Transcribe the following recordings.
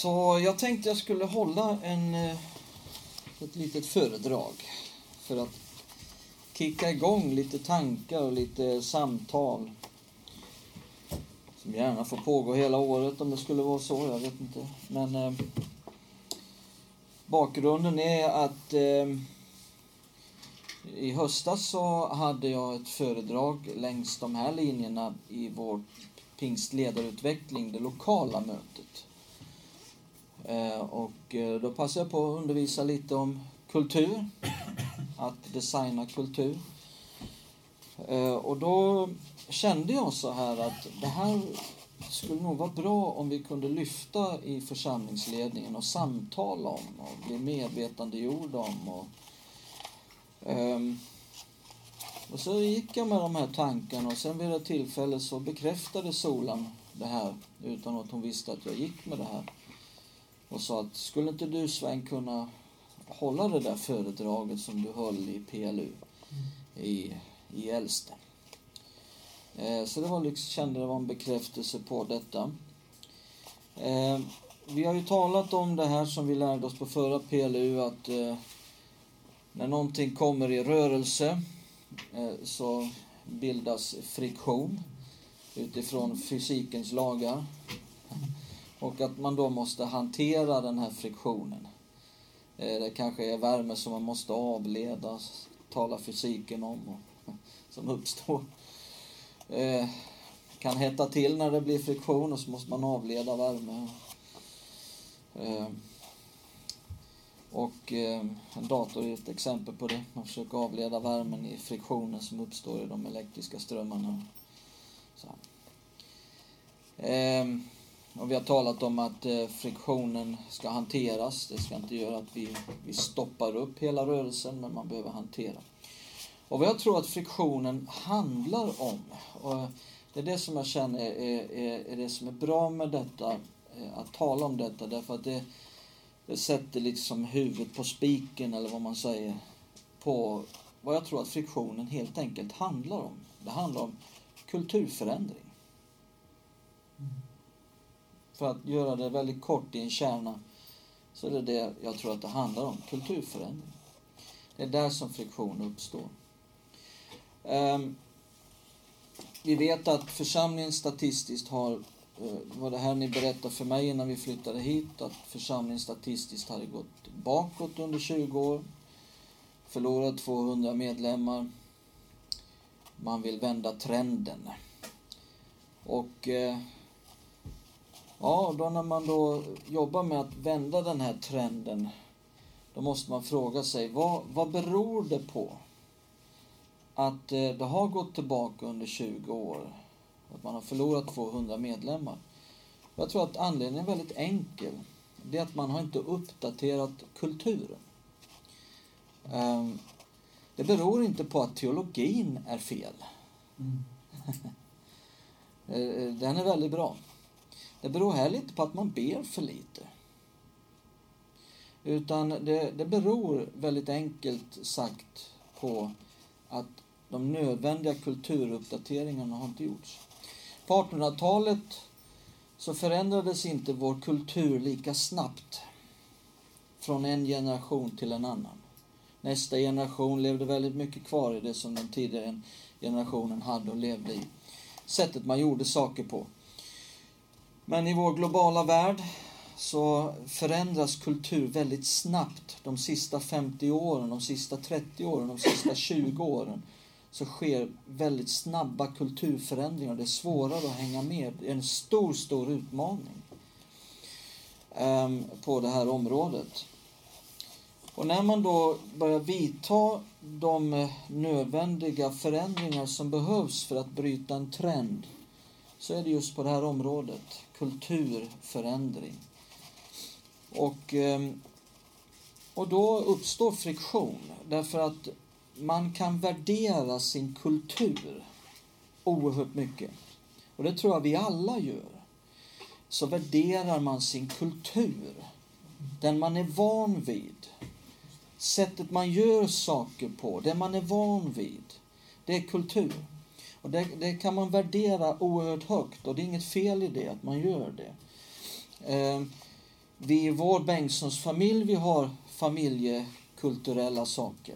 Så jag tänkte jag skulle hålla en, eh, ett litet föredrag för att kicka igång lite tankar och lite samtal. Som gärna får pågå hela året om det skulle vara så, jag vet inte. Men eh, bakgrunden är att eh, i höstas så hade jag ett föredrag längs de här linjerna i vår pingstledarutveckling, det lokala mötet. Eh, och eh, då passade jag på att undervisa lite om kultur, att designa kultur. Eh, och då kände jag så här att det här skulle nog vara bra om vi kunde lyfta i församlingsledningen och samtala om och bli medvetandegjorda om. Och, ehm, och så gick jag med de här tankarna och sen vid ett tillfälle så bekräftade Solan det här utan att hon visste att jag gick med det här. Och sa att skulle inte du Sven kunna hålla det där föredraget som du höll i PLU i, i Äldste. Eh, så det var liksom, kände det var en bekräftelse på detta. Eh, vi har ju talat om det här som vi lärde oss på förra PLU att eh, när någonting kommer i rörelse så bildas friktion utifrån fysikens lagar. Och att man då måste hantera den här friktionen. Eh, det kanske är värme som man måste avleda, talar fysiken om, och, som uppstår eh, kan hetta till när det blir friktion och så måste man avleda värme. Eh, och en dator är ett exempel på det. Man försöker avleda värmen i friktionen som uppstår i de elektriska strömmarna. Så. Och vi har talat om att eh, friktionen ska hanteras. Det ska inte göra att vi, vi stoppar upp hela rörelsen, men man behöver hantera. Och vad jag tror att friktionen handlar om, och det är det som jag känner är, är, är det som är bra med detta, eh, att tala om detta, därför att det, det sätter liksom huvudet på spiken, eller vad man säger, på vad jag tror att friktionen helt enkelt handlar om. Det handlar om kulturförändring. För att göra det väldigt kort i en kärna, så är det det jag tror att det handlar om, kulturförändring. Det är där som friktion uppstår. Um, vi vet att församlingen statistiskt har, eh, var det här ni berättade för mig innan vi flyttade hit, att församlingen statistiskt hade gått bakåt under 20 år, förlorat 200 medlemmar. Man vill vända trenden. Och eh, ja, då när man då jobbar med att vända den här trenden, då måste man fråga sig, vad, vad beror det på? att eh, det har gått tillbaka under 20 år. Att man har förlorat 200 medlemmar. Jag tror att anledningen är väldigt enkel. Det är att man har inte uppdaterat kulturen. Ehm, det beror inte på att teologin är fel. Mm. Den är väldigt bra. Det beror heller inte på att man ber för lite. Utan det, det beror väldigt enkelt sagt på att de nödvändiga kulturuppdateringarna har inte gjorts. På 1800-talet så förändrades inte vår kultur lika snabbt från en generation till en annan. Nästa generation levde väldigt mycket kvar i det som den tidigare generationen hade och levde i. Sättet man gjorde saker på. Men i vår globala värld så förändras kultur väldigt snabbt de sista 50 åren, de sista 30 åren, de sista 20 åren så sker väldigt snabba kulturförändringar. Det är svårare att hänga med. Det är en stor, stor utmaning ehm, på det här området. Och när man då börjar vidta de nödvändiga förändringar som behövs för att bryta en trend så är det just på det här området, kulturförändring. Och, ehm, och då uppstår friktion därför att man kan värdera sin kultur oerhört mycket. Och det tror jag vi alla gör. Så värderar man sin kultur, den man är van vid. Sättet man gör saker på, det man är van vid. Det är kultur. Och det, det, kan man värdera oerhört högt och det är inget fel i det, att man gör det. Eh, vi i vår Bengtssons familj, vi har familjekulturella saker.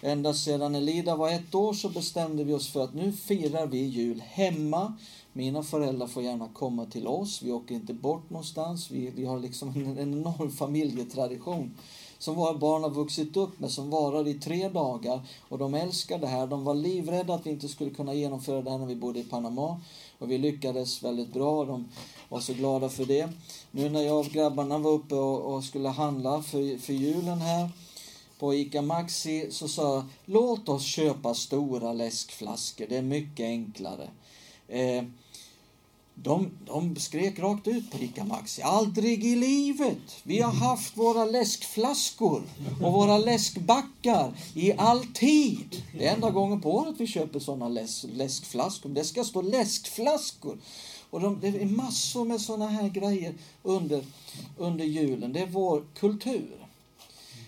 Ända sedan Elida var ett år så bestämde vi oss för att nu firar vi jul hemma. Mina föräldrar får gärna komma till oss. Vi åker inte bort någonstans. Vi, vi har liksom en enorm familjetradition som våra barn har vuxit upp med, som varar i tre dagar. Och de älskar det här. De var livrädda att vi inte skulle kunna genomföra det här när vi bodde i Panama. Och vi lyckades väldigt bra. De var så glada för det. Nu när jag och grabbarna var uppe och, och skulle handla för, för julen här på ICA Maxi så sa jag, låt oss köpa stora läskflaskor, det är mycket enklare. Eh, de, de skrek rakt ut på ICA Maxi. Aldrig i livet! Vi har haft våra läskflaskor och våra läskbackar i all tid. Det är enda gången på året vi köper sådana läs, läskflaskor. Det ska stå läskflaskor. Och de, det är massor med sådana här grejer under, under julen. Det är vår kultur.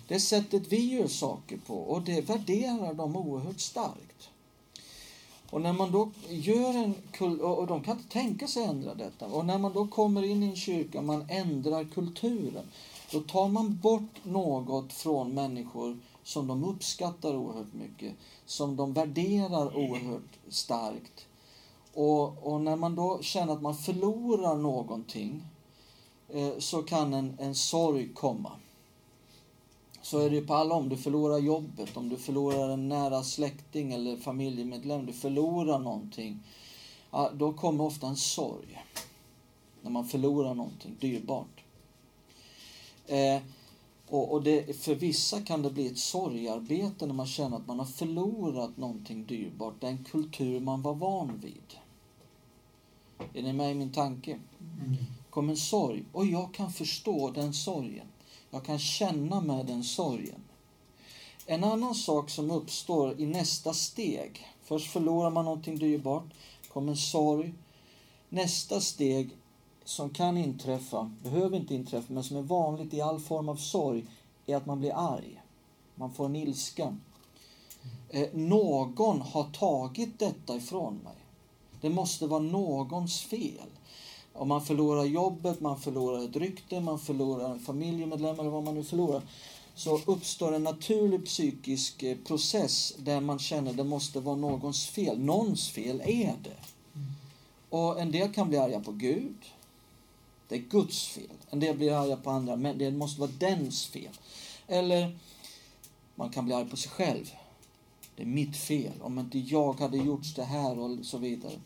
Det är sättet vi gör saker på och det värderar de oerhört starkt. Och när man då gör en och de kan inte tänka sig ändra detta. Och när man då kommer in i en kyrka och man ändrar kulturen, då tar man bort något från människor som de uppskattar oerhört mycket, som de värderar oerhört starkt. Och, och när man då känner att man förlorar någonting eh, så kan en, en sorg komma. Så är det på alla om du förlorar jobbet, om du förlorar en nära släkting eller familjemedlem, du förlorar någonting. Ja, då kommer ofta en sorg. När man förlorar någonting dyrbart. Eh, och, och det, för vissa kan det bli ett sorgarbete när man känner att man har förlorat någonting dyrbart, den kultur man var van vid. Är ni med i min tanke? Mm. Kom en sorg. Och jag kan förstå den sorgen. Jag kan känna med den sorgen. En annan sak som uppstår i nästa steg. Först förlorar man någonting dyrbart, kommer sorg. Nästa steg som kan inträffa, behöver inte inträffa, men som är vanligt i all form av sorg, är att man blir arg. Man får en ilska. Eh, någon har tagit detta ifrån mig. Det måste vara någons fel. Om man förlorar jobbet, man förlorar ett rykte, man förlorar en familjemedlem eller vad man nu förlorar så uppstår en naturlig psykisk eh, process där man känner det måste vara någons fel. Någons fel är det. Och en del kan bli arga på Gud. Det är Guds fel. En del blir arga på andra, men det måste vara dens fel. Eller man kan bli arg på sig själv. Det är mitt fel. Om inte jag hade gjort det här och så vidare.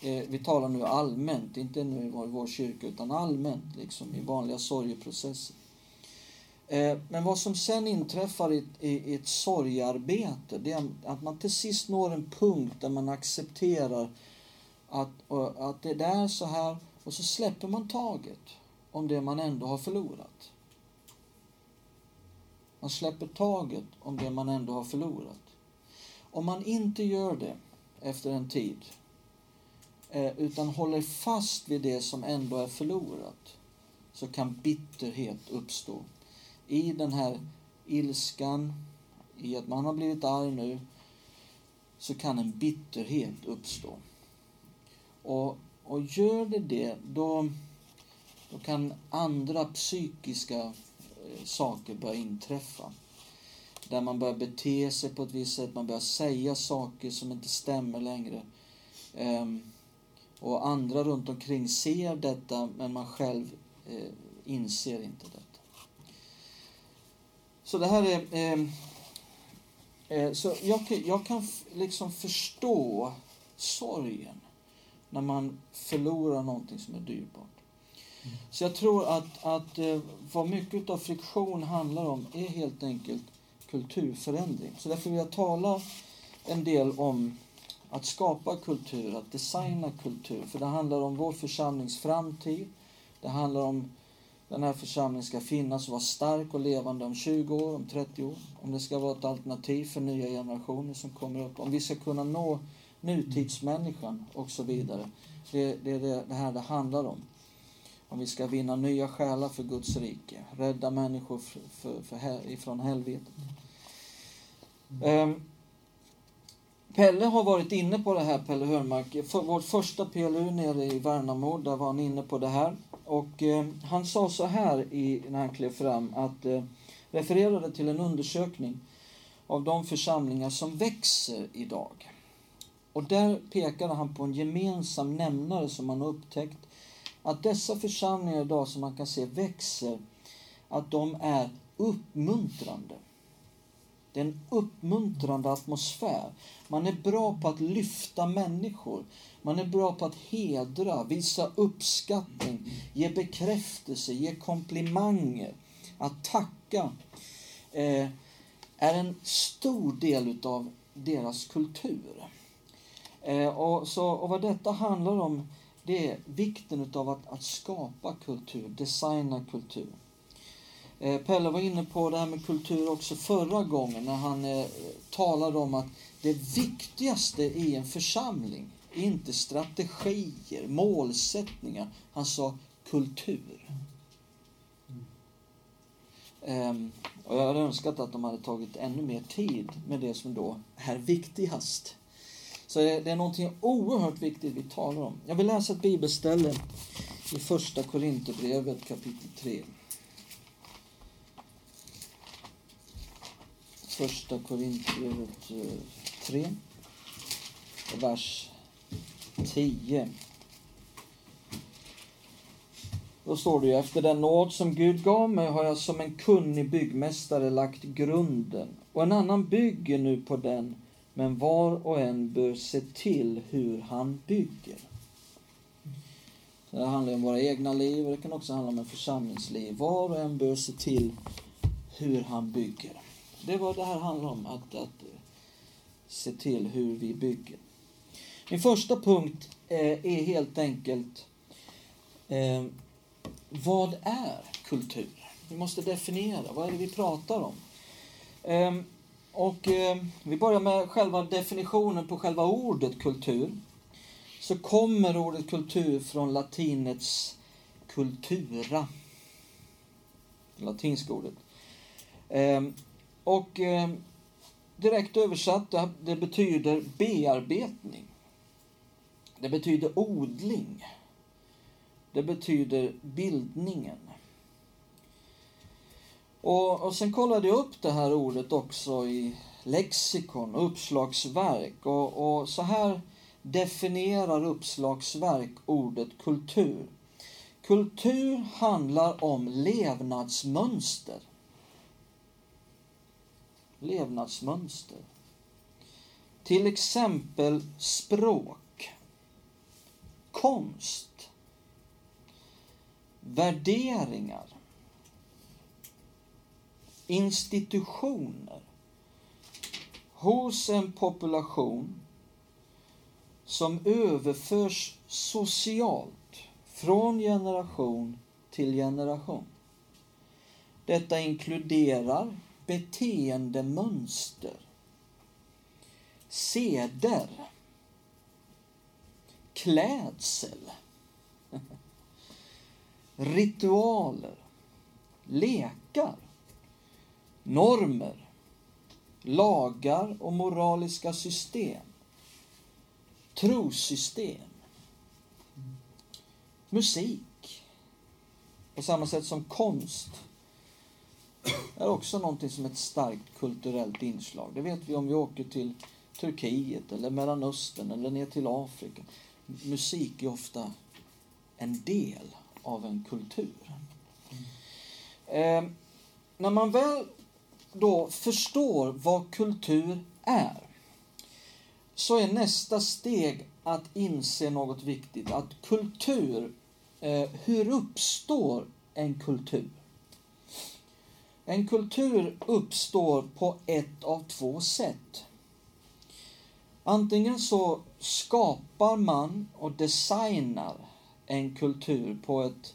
Eh, vi talar nu allmänt, inte nu i vår, vår kyrka, utan allmänt liksom i vanliga sorgeprocesser. Eh, men vad som sen inträffar i, i, i ett sorgarbete, det är att man till sist når en punkt där man accepterar att, eh, att det är så här och så släpper man taget om det man ändå har förlorat. Man släpper taget om det man ändå har förlorat. Om man inte gör det efter en tid Eh, utan håller fast vid det som ändå är förlorat så kan bitterhet uppstå. I den här ilskan, i att man har blivit arg nu, så kan en bitterhet uppstå. Och, och gör det det, då, då kan andra psykiska eh, saker börja inträffa. Där man börjar bete sig på ett visst sätt, man börjar säga saker som inte stämmer längre. Um, och andra runt omkring ser detta men man själv eh, inser inte detta. Så det här är... Eh, eh, så jag, jag kan liksom förstå sorgen när man förlorar någonting som är dyrbart. Mm. Så jag tror att, att eh, vad mycket av friktion handlar om är helt enkelt kulturförändring. Så därför vill jag tala en del om att skapa kultur, att designa kultur. För det handlar om vår församlings framtid. Det handlar om den här församlingen ska finnas och vara stark och levande om 20 år, om 30 år. Om det ska vara ett alternativ för nya generationer som kommer upp. Om vi ska kunna nå nutidsmänniskan och så vidare. Det, det är det, det här det handlar om. Om vi ska vinna nya själar för Guds rike. Rädda människor för, för, för, ifrån helvetet. Um, Pelle har varit inne på det här, Pelle Hörmark. För vårt första PLU nere i Värnamo, där var han inne på det här. och eh, han sa så här i, när han klev fram att eh, refererade till en undersökning av de församlingar som växer idag. Och där pekade han på en gemensam nämnare som man har upptäckt att dessa församlingar idag som man kan se växer, att de är uppmuntrande. Det är en uppmuntrande atmosfär. Man är bra på att lyfta människor. Man är bra på att hedra, visa uppskattning, ge bekräftelse, ge komplimanger. Att tacka eh, är en stor del utav deras kultur. Eh, och, så, och vad detta handlar om, det är vikten utav att, att skapa kultur, designa kultur. Eh, Pelle var inne på det här med kultur också förra gången när han eh, talade om att det viktigaste i en församling är inte strategier, målsättningar. Han sa kultur. Ehm, och jag hade önskat att de hade tagit ännu mer tid med det som då är viktigast. Så det är någonting oerhört viktigt vi talar om. Jag vill läsa ett bibelställe i första Korinthierbrevet kapitel 3. Första Korinthierbrevet eh, 3, vers 10. Då står det ju, efter den nåd som Gud gav mig har jag som en kunnig byggmästare lagt grunden och en annan bygger nu på den, men var och en bör se till hur han bygger. Det handlar om våra egna liv och det kan också handla om en församlingsliv. Var och en bör se till hur han bygger. Det är vad det här handlar om, att, att eh, se till hur vi bygger. Min första punkt eh, är helt enkelt eh, vad är kultur? Vi måste definiera, vad är det vi pratar om? Eh, och eh, vi börjar med själva definitionen på själva ordet kultur. Så kommer ordet kultur från latinets cultura. Det Latinska ordet. Ehm, och eh, direkt översatt, det betyder bearbetning. Det betyder odling. Det betyder bildningen. Och, och sen kollade jag upp det här ordet också i lexikon och uppslagsverk. Och, och så här definierar uppslagsverk ordet kultur. Kultur handlar om levnadsmönster levnadsmönster. Till exempel språk, konst, värderingar, institutioner hos en population som överförs socialt från generation till generation. Detta inkluderar beteendemönster, seder, klädsel, ritualer, lekar, normer, lagar och moraliska system, trossystem, musik, på samma sätt som konst, är också någonting som ett starkt kulturellt inslag. Det vet vi om vi åker till Turkiet eller Mellanöstern eller ner till Afrika. Musik är ofta en del av en kultur. Eh, när man väl då förstår vad kultur är så är nästa steg att inse något viktigt. Att kultur, eh, hur uppstår en kultur? En kultur uppstår på ett av två sätt. Antingen så skapar man och designar en kultur på ett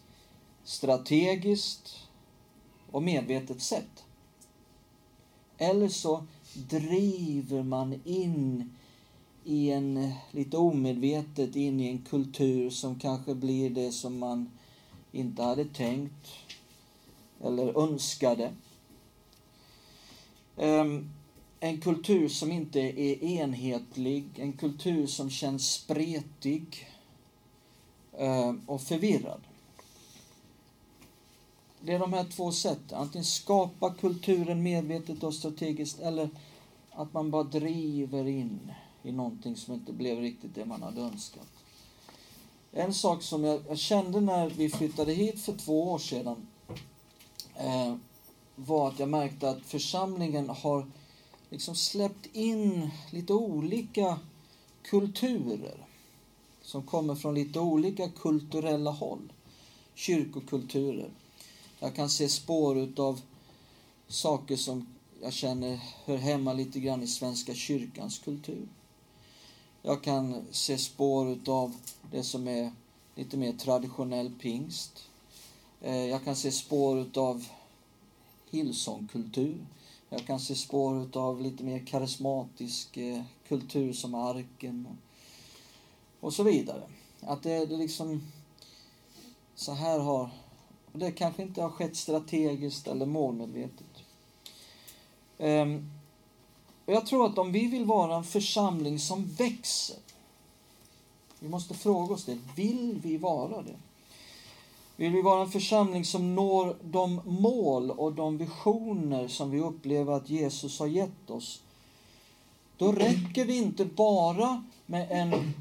strategiskt och medvetet sätt. Eller så driver man in i en, lite omedvetet, in i en kultur som kanske blir det som man inte hade tänkt eller önskade. Ehm, en kultur som inte är enhetlig, en kultur som känns spretig ehm, och förvirrad. det är de här två sätten. Antingen skapa kulturen medvetet och strategiskt eller att man bara driver in i någonting som inte blev riktigt det man hade önskat. En sak som jag, jag kände när vi flyttade hit för två år sedan eh, var att jag märkte att församlingen har liksom släppt in lite olika kulturer som kommer från lite olika kulturella håll. Kyrkokulturer. Jag kan se spår utav saker som jag känner hör hemma lite grann i Svenska kyrkans kultur. Jag kan se spår utav det som är lite mer traditionell pingst. Eh, jag kan se spår utav Hillsongkultur. Jag kan se spår av lite mer karismatisk eh, kultur som Arken och, så vidare. Att det, det liksom så här har det kanske inte har skett strategiskt eller målmedvetet. Um, jag tror att om vi vill vara en församling som växer, vi måste fråga oss det, vill vi vara det? Vill vi vara en församling som når de mål och de visioner som vi upplever att Jesus har gett oss, då räcker det inte bara med en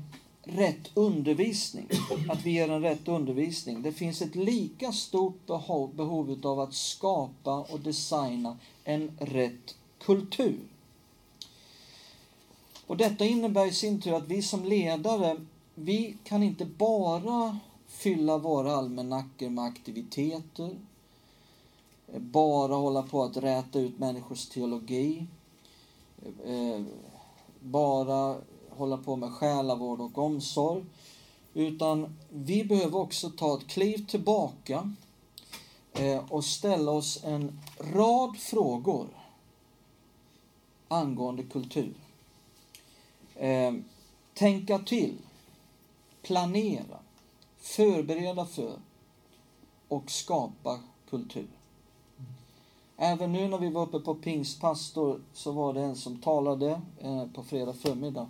rätt undervisning, att vi ger en rätt undervisning. Det finns ett lika stort behov, behov av att skapa och designa en rätt kultur. Och detta innebär i sin tur att vi som ledare, vi kan inte bara fylla våra almanackor med aktiviteter, bara hålla på att räta ut människors teologi, eh, bara hålla på med själavård och omsorg. Utan vi behöver också ta ett kliv tillbaka eh, och ställa oss en rad frågor angående kultur. Eh, tänka till, planera, förbereda för och skapa kultur. Även nu när vi var uppe på pingstpastor så var det en som talade eh, på fredag förmiddag.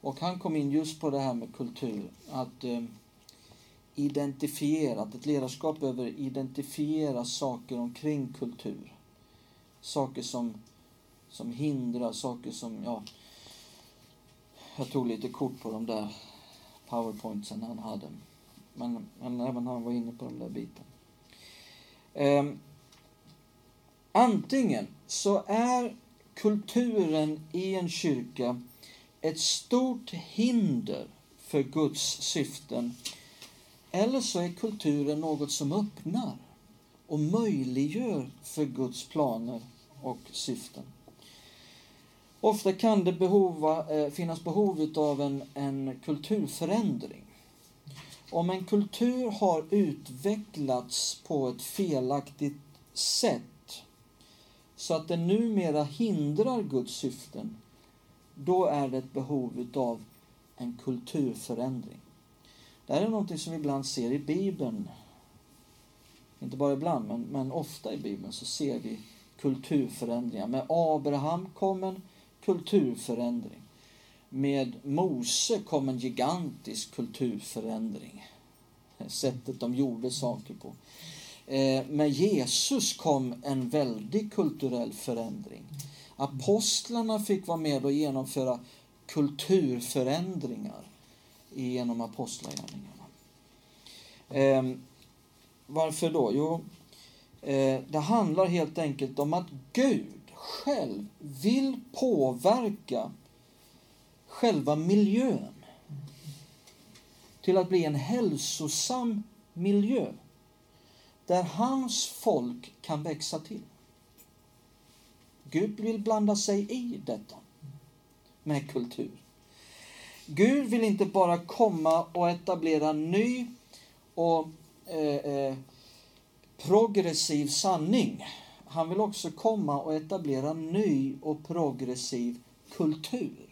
Och han kom in just på det här med kultur. Att eh, identifiera, att ett ledarskap behöver identifiera saker omkring kultur. Saker som, som hindrar, saker som, ja, jag tog lite kort på de där powerpointsen han hade. Men, men även han var inne på den där biten. Eh, antingen så är kulturen i en kyrka ett stort hinder för Guds syften. Eller så är kulturen något som öppnar och möjliggör för Guds planer och syften. Ofta kan det behova, eh, finnas behov av en, en kulturförändring. Om en kultur har utvecklats på ett felaktigt sätt så att den numera hindrar Guds syften då är det ett behov av en kulturförändring. Det här är något som vi ibland ser i Bibeln. Inte bara ibland, men, men ofta i Bibeln så ser vi kulturförändringar. Med Abraham kom en kulturförändring. Med Mose kom en gigantisk kulturförändring. Sättet de gjorde saker på. Eh, med Jesus kom en väldig kulturell förändring. Apostlarna fick vara med och genomföra kulturförändringar genom apostlagärningarna. Eh, varför då? Jo, eh, det handlar helt enkelt om att Gud själv vill påverka själva miljön till att bli en hälsosam miljö där hans folk kan växa till. Gud vill blanda sig i detta med kultur. Gud vill inte bara komma och etablera ny och eh, eh, progressiv sanning. Han vill också komma och etablera ny och progressiv kultur.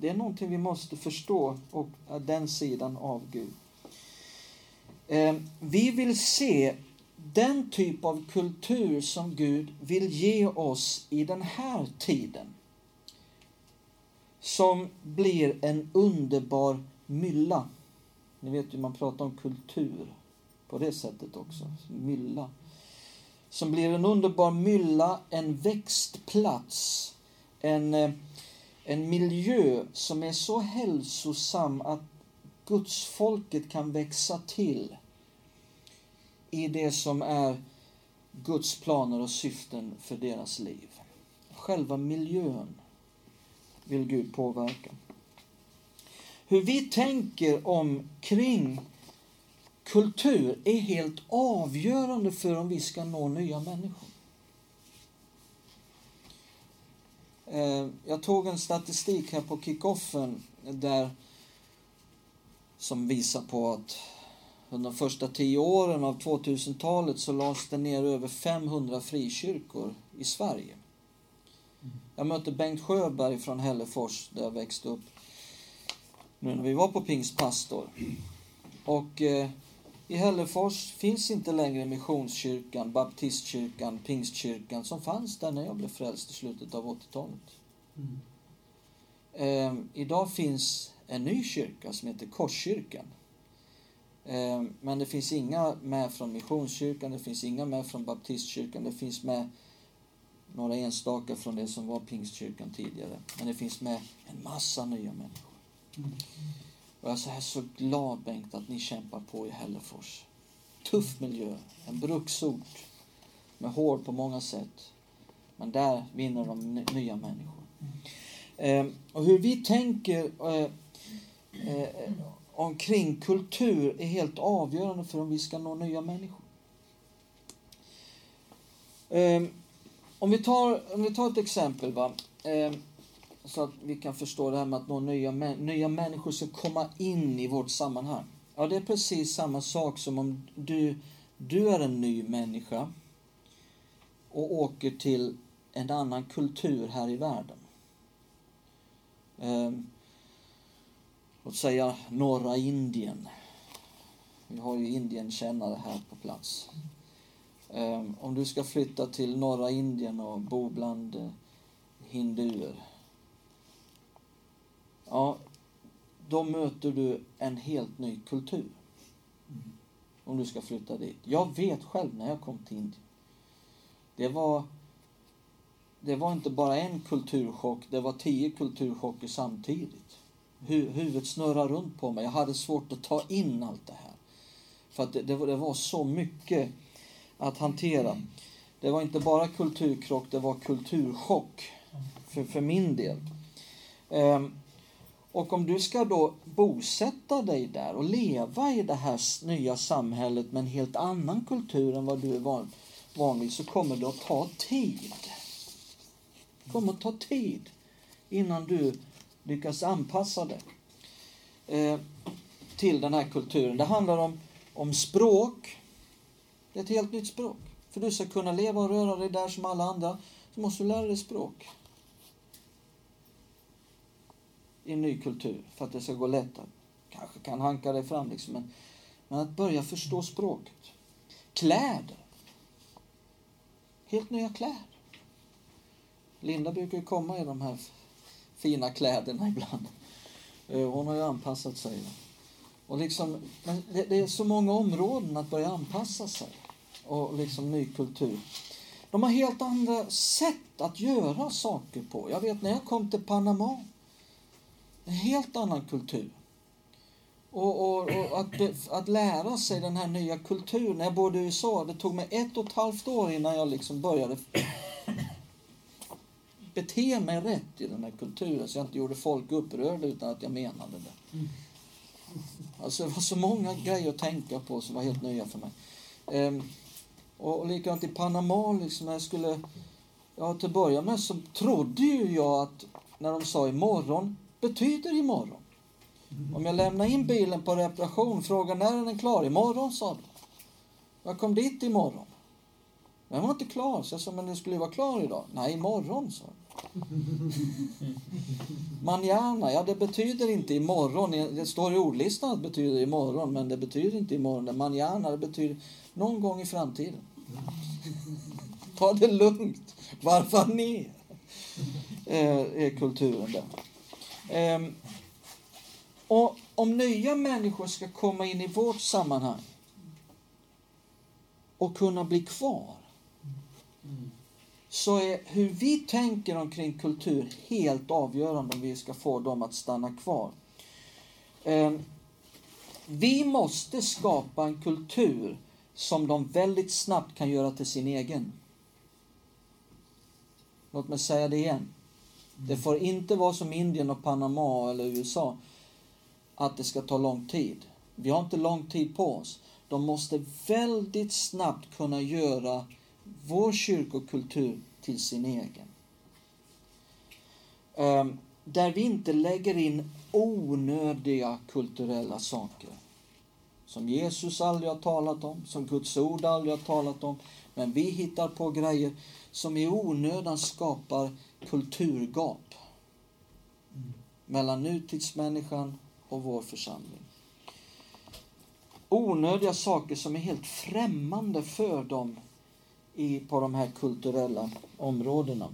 Det är någonting vi måste förstå, och den sidan av Gud. Eh, vi vill se den typ av kultur som Gud vill ge oss i den här tiden. Som blir en underbar mylla. Ni vet ju, man pratar om kultur. på det sättet också. Mylla. Som blir en underbar mylla, en växtplats, en, eh, en miljö som är så hälsosam att Guds folket kan växa till i det som är Guds planer och syften för deras liv. Själva miljön vill Gud påverka. Hur vi tänker omkring kultur är helt avgörande för om vi ska nå nya människor. Eh, Eh, jag tog en statistik här på kickoffen där som visar på att under de första tio åren av 2000-talet så lades det ner över 500 frikyrkor i Sverige. Jag mötte Bengt Sjöberg från Hällefors där jag växte upp. Nu när vi var på Pingstpastor. Och eh, i Hällefors finns inte längre Missionskyrkan, Baptistkyrkan, Pingstkyrkan som fanns där när jag blev frälst i slutet av 80-talet. Mm. Eh, idag finns en ny kyrka som heter Korskyrkan. Eh, men det finns inga med från Missionskyrkan, det finns inga med från Baptistkyrkan, det finns med några enstaka från det som var Pingstkyrkan tidigare. Men det finns med en massa nya människor. Mm. Och jag är så, här så glad Bengt att ni kämpar på i Hällefors. Tuff miljö, en bruksort med hård på många sätt. Men där vinner de nya människor. Eh, och hur vi tänker eh, eh, omkring kultur är helt avgörande för om vi ska nå nya människor. Ehm, om, vi tar, om vi tar ett exempel. Va? Ehm, så att vi kan förstå det här med att nå nya, nya människor ska komma in i vårt sammanhang. Ja, det är precis samma sak som om du, du är en ny människa och åker till en annan kultur här i världen. Eh, låt säga norra Indien. Vi har ju Indienkännare här på plats. Ehm, om du ska flytta till norra Indien och bo bland eh, hinduer ja, då möter du en helt ny kultur. Mm. Om du ska flytta dit. Jag vet själv när jag kom till Indien. Det var, det var inte bara en kulturchock, det var tio kulturchocker samtidigt. Hu huvudet snurrade runt på mig. Jag hade svårt att ta in allt det här. För att det, det, var, det var så mycket att hantera. Det var inte bara kulturkrock, det var kulturchock för, för min del. Um, och om du ska då bosätta dig där och leva i det här nya samhället med en helt annan kultur än vad du är van, van vid så kommer det att ta tid. Det kommer att ta tid innan du lyckas anpassa dig eh, till den här kulturen. Det handlar om, om språk. Det är ett helt nytt språk. För du ska kunna leva och röra dig där som alla andra så måste du lära dig språk i en ny kultur för att det ska gå lättare. Kanske kan hanka dig fram liksom, men, men att börja förstå språket. Kläder. Helt nya kläder. Linda brukar ju komma i de här fina kläderna ibland. Eh, hon har ju anpassat sig. Och liksom, men det, det är så många områden att börja anpassa sig. Och liksom ny kultur. De har helt andra sätt att göra saker på. Jag vet när jag kom till Panama en helt annan kultur. Och, och, och att, att lära sig den här nya kulturen. När jag bodde i USA, det tog mig ett och ett halvt år innan jag liksom började bete mig rätt i den här kulturen så jag inte gjorde folk upprörda utan att jag menade det. Alltså det var så många grejer att tänka på som var helt nya för mig. Ehm, och, och likadant i Panama, liksom, jag skulle... Ja, till att börja med så trodde ju jag att när de sa imorgon betyder imorgon. Om jag lämnar in bilen på reparation, frågar när är den klar? Imorgon, sa de. Jag kom dit imorgon. Den var inte klar, så jag sa, men den skulle vara klar idag. Nej, imorgon, sa Manjana, ja det betyder inte imorgon. Det står i ordlistan att det betyder imorgon, men det betyder inte imorgon. Manjana, det betyder någon gång i framtiden. Ta det lugnt. Varva ner. Eh, är kulturen där. Ehm, och om nya människor ska komma in i vårt sammanhang och kunna bli kvar så är hur vi tänker omkring kultur helt avgörande om vi ska få dem att stanna kvar. Ehm, vi måste skapa en kultur som de väldigt snabbt kan göra till sin egen. Låt mig säga det igen. Det får inte vara som Indien och Panama eller USA, att det ska ta lång tid. Vi har inte lång tid på oss. De måste väldigt snabbt kunna göra vår kyrkokultur till sin egen. Ehm, där vi inte lägger in onödiga kulturella saker. Som Jesus aldrig har talat om, som Guds ord aldrig har talat om. Men vi hittar på grejer som i onödan skapar kulturgap mellan nutidsmänniskan och vår församling. Onödiga saker som är helt främmande för dem i, på de här kulturella områdena.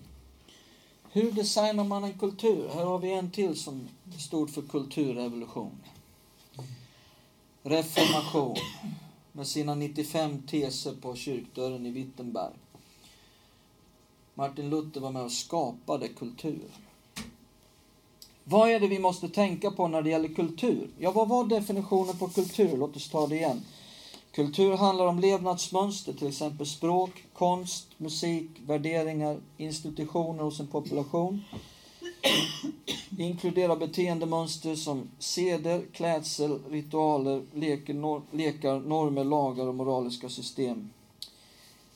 Hur designar man en kultur? Här har vi en till som stod för kulturrevolution. Reformation med sina 95 teser på kyrkdörren i Wittenberg. Martin Luther var med och skapade kultur. Vad är det vi måste tänka på när det gäller kultur? Ja, vad var definitionen på kultur? Låt oss ta det igen. Kultur handlar om levnadsmönster, till exempel språk, konst, musik, värderingar, institutioner hos en population. Inkluderar beteendemönster som seder, klädsel, ritualer, leker, nor lekar, normer, lagar och moraliska system.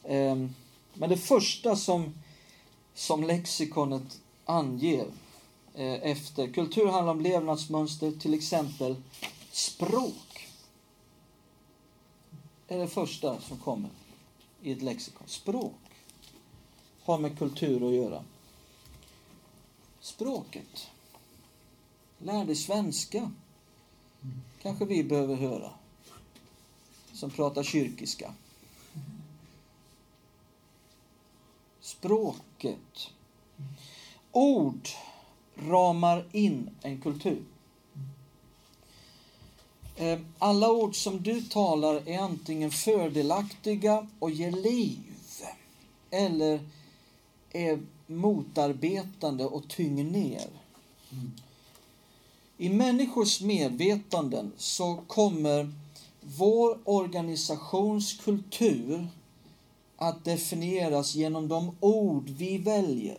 Ehm, men det första som, som lexikonet anger eh, efter kultur handlar om levnadsmönster, till exempel språk. är det första som kommer i ett lexikon. Språk har med kultur att göra. Språket. Lär dig svenska. Kanske vi behöver höra. Som pratar kyrkiska. Språket. Ord ramar in en kultur. Eh, alla ord som du talar är antingen fördelaktiga och ger liv eller är motarbetande och tynger ner. I människors medvetanden så kommer vår organisations kultur att definieras genom de ord vi väljer.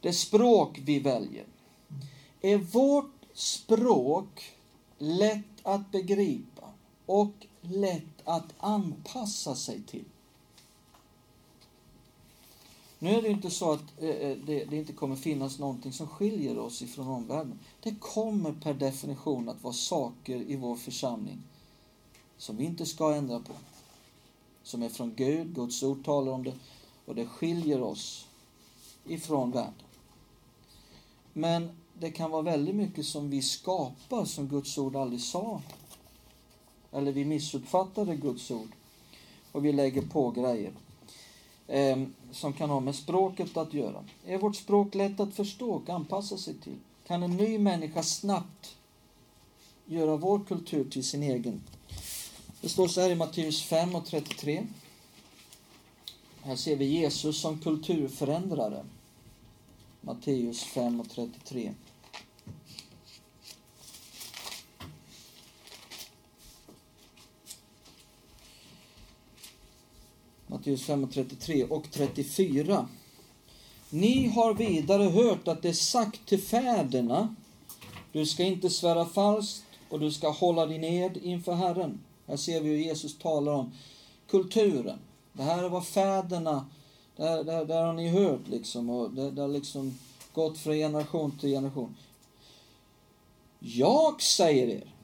Det språk vi väljer. Är vårt språk lätt att begripa och lätt att anpassa sig till? Nu är det ju inte så att eh, eh, det, det, inte kommer finnas någonting som skiljer oss ifrån omvärlden. Det kommer per definition att vara saker i vår församling som vi inte ska ändra på. Som är från Gud, Guds ord talar om det och det skiljer oss ifrån världen. Men det kan vara väldigt mycket som vi skapar som Guds ord aldrig sa. Eller vi missuppfattade Guds ord och vi lägger på grejer eh, som kan ha med språket att göra. Är vårt språk lätt att förstå och anpassa sig till? Kan en ny människa snabbt göra vår kultur till sin egen? Det står så här i Matteus 5 och 33. Här ser vi Jesus som kulturförändrare. Matteus 5 och 33. Matteus 5 och 33 och 34. Ni har vidare hört att det är sagt till fäderna du ska inte svära falskt och du ska hålla din ed inför Herren. Här ser vi hur Jesus talar om kulturen. Det här är vad fäderna, det där, där har ni hört liksom och det, det har liksom gått från generation till generation. Jag säger er,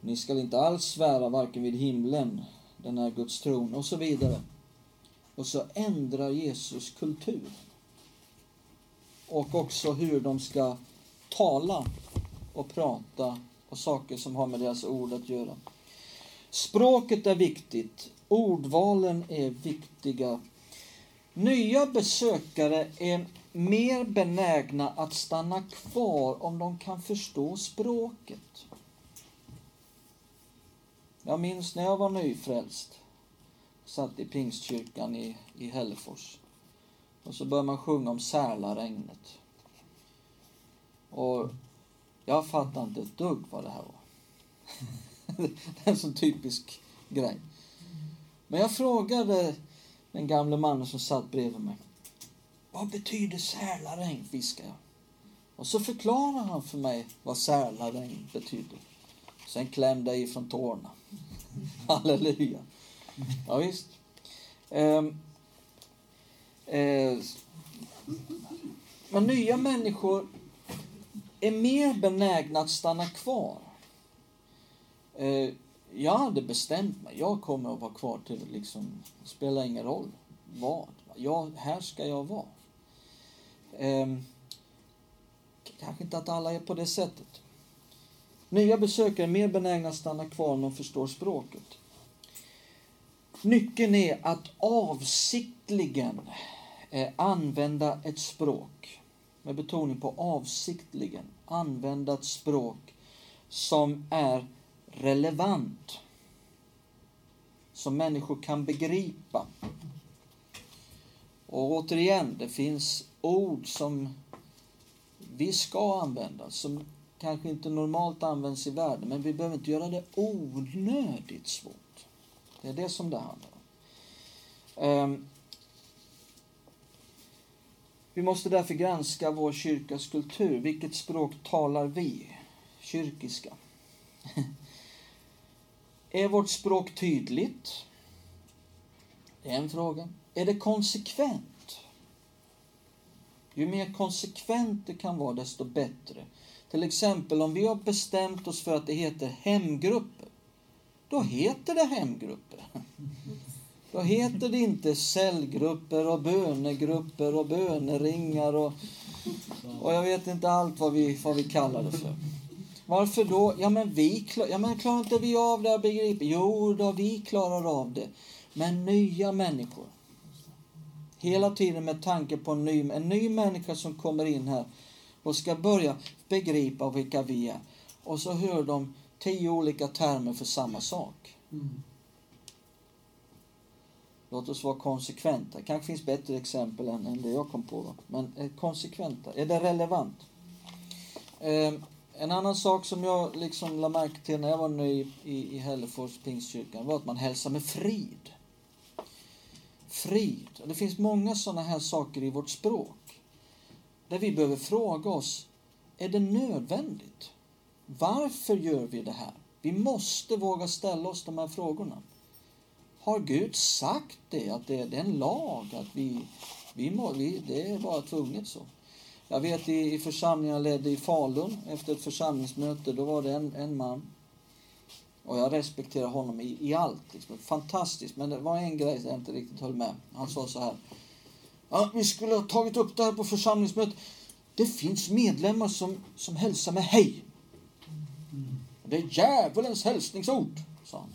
ni skall inte alls svära varken vid himlen, den är Guds tron och så vidare. Och så ändrar Jesus kultur. Och också hur de ska tala och prata och saker som har med deras ord att göra. Språket är viktigt. Ordvalen är viktiga. Nya besökare är mer benägna att stanna kvar om de kan förstå språket. Jag minns när jag var nyfrälst. Satt i Pingstkyrkan i, i Hällefors. Och så började man sjunga om Särlaregnet. Och jag fattade inte ett dugg vad det här var. det är en sån typisk grej. Men jag frågade den gamle mannen som satt bredvid mig. Vad betyder sälaregn? viskade jag. Och så förklarade han för mig vad sälaregn betyder. Sen klämde jag ifrån tårna. Halleluja. Ja, visst. Eh, eh, men nya människor är mer benägna att stanna kvar. Eh, jag hade bestämt mig. Jag kommer att vara kvar till liksom, det spelar ingen roll vad. Jag, här ska jag vara. Eh, kanske inte att alla är på det sättet. Nya besökare är mer benägna att stanna kvar om de förstår språket. Nyckeln är att avsiktligen eh, använda ett språk, med betoning på avsiktligen, använda ett språk som är relevant, som människor kan begripa. Och återigen, det finns ord som vi ska använda, som kanske inte normalt används i världen, men vi behöver inte göra det onödigt svårt. Det är det som det handlar om. Um, vi måste därför granska vår kyrkas kultur. Vilket språk talar vi? Kyrkiska. är vårt språk tydligt? Det är en fråga. Är det konsekvent? Ju mer konsekvent det kan vara, desto bättre. Till exempel om vi har bestämt oss för att det heter hemgrupp då heter det hemgrupper. Då heter det inte cellgrupper och bönegrupper och böneringar och, och jag vet inte allt vad vi, vad vi kallar det för. Varför då? Ja men vi ja, men klarar inte vi av det, begriper Jo då, vi klarar av det. Men nya människor. Hela tiden med tanke på en ny, en ny människa som kommer in här och ska börja begripa vilka vi är. Och så hör de tio olika termer för samma sak. Mm. Låt oss vara konsekventa. Kanske finns bättre exempel än, än det jag kom på. Då. Men eh, konsekventa. Är det relevant? Eh, en annan sak som jag liksom lade märke till när jag var ny i, i Hällefors pingstkyrkan var att man hälsar med frid. Frid. Det finns många sådana här saker i vårt språk. Där vi behöver fråga oss, är det nödvändigt? Varför gör vi det här? Vi måste våga ställa oss de här frågorna. Har Gud sagt det, att det, är en lag, att vi, vi, må, vi det är bara tvunget så. Jag vet i, i församlingen jag ledde i Falun, efter ett församlingsmöte, då var det en, en man och jag respekterar honom i, i allt. Liksom. Fantastiskt. Men det var en grej jag inte riktigt höll med. Han sa så här. Ja, vi skulle ha tagit upp det här på församlingsmötet. Det finns medlemmar som, som hälsar med hej. Det är djävulens hälsningsord, sa han.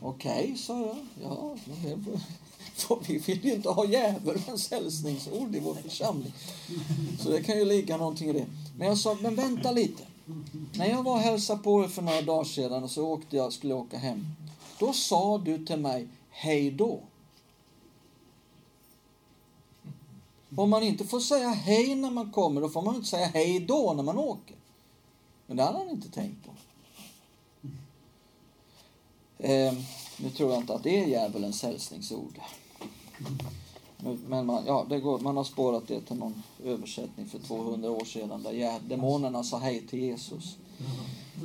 Okej, okay, sa jag. Ja, vi vill ju inte ha djävulens hälsningsord i vår församling. Så det kan ju ligga någonting i det. Men jag sa, men vänta lite. När jag var och hälsade på er för några dagar sedan och så åkte jag, skulle åka hem. Då sa du till mig, hej då. Om man inte får säga hej när man kommer, då får man inte säga hej då när man åker. Men det hade han inte tänkt på. Eh, nu tror jag inte att det är djävulens hälsningsord. Men man, ja, det går, man har spårat det till någon översättning för 200 år sedan där demonerna sa hej till Jesus.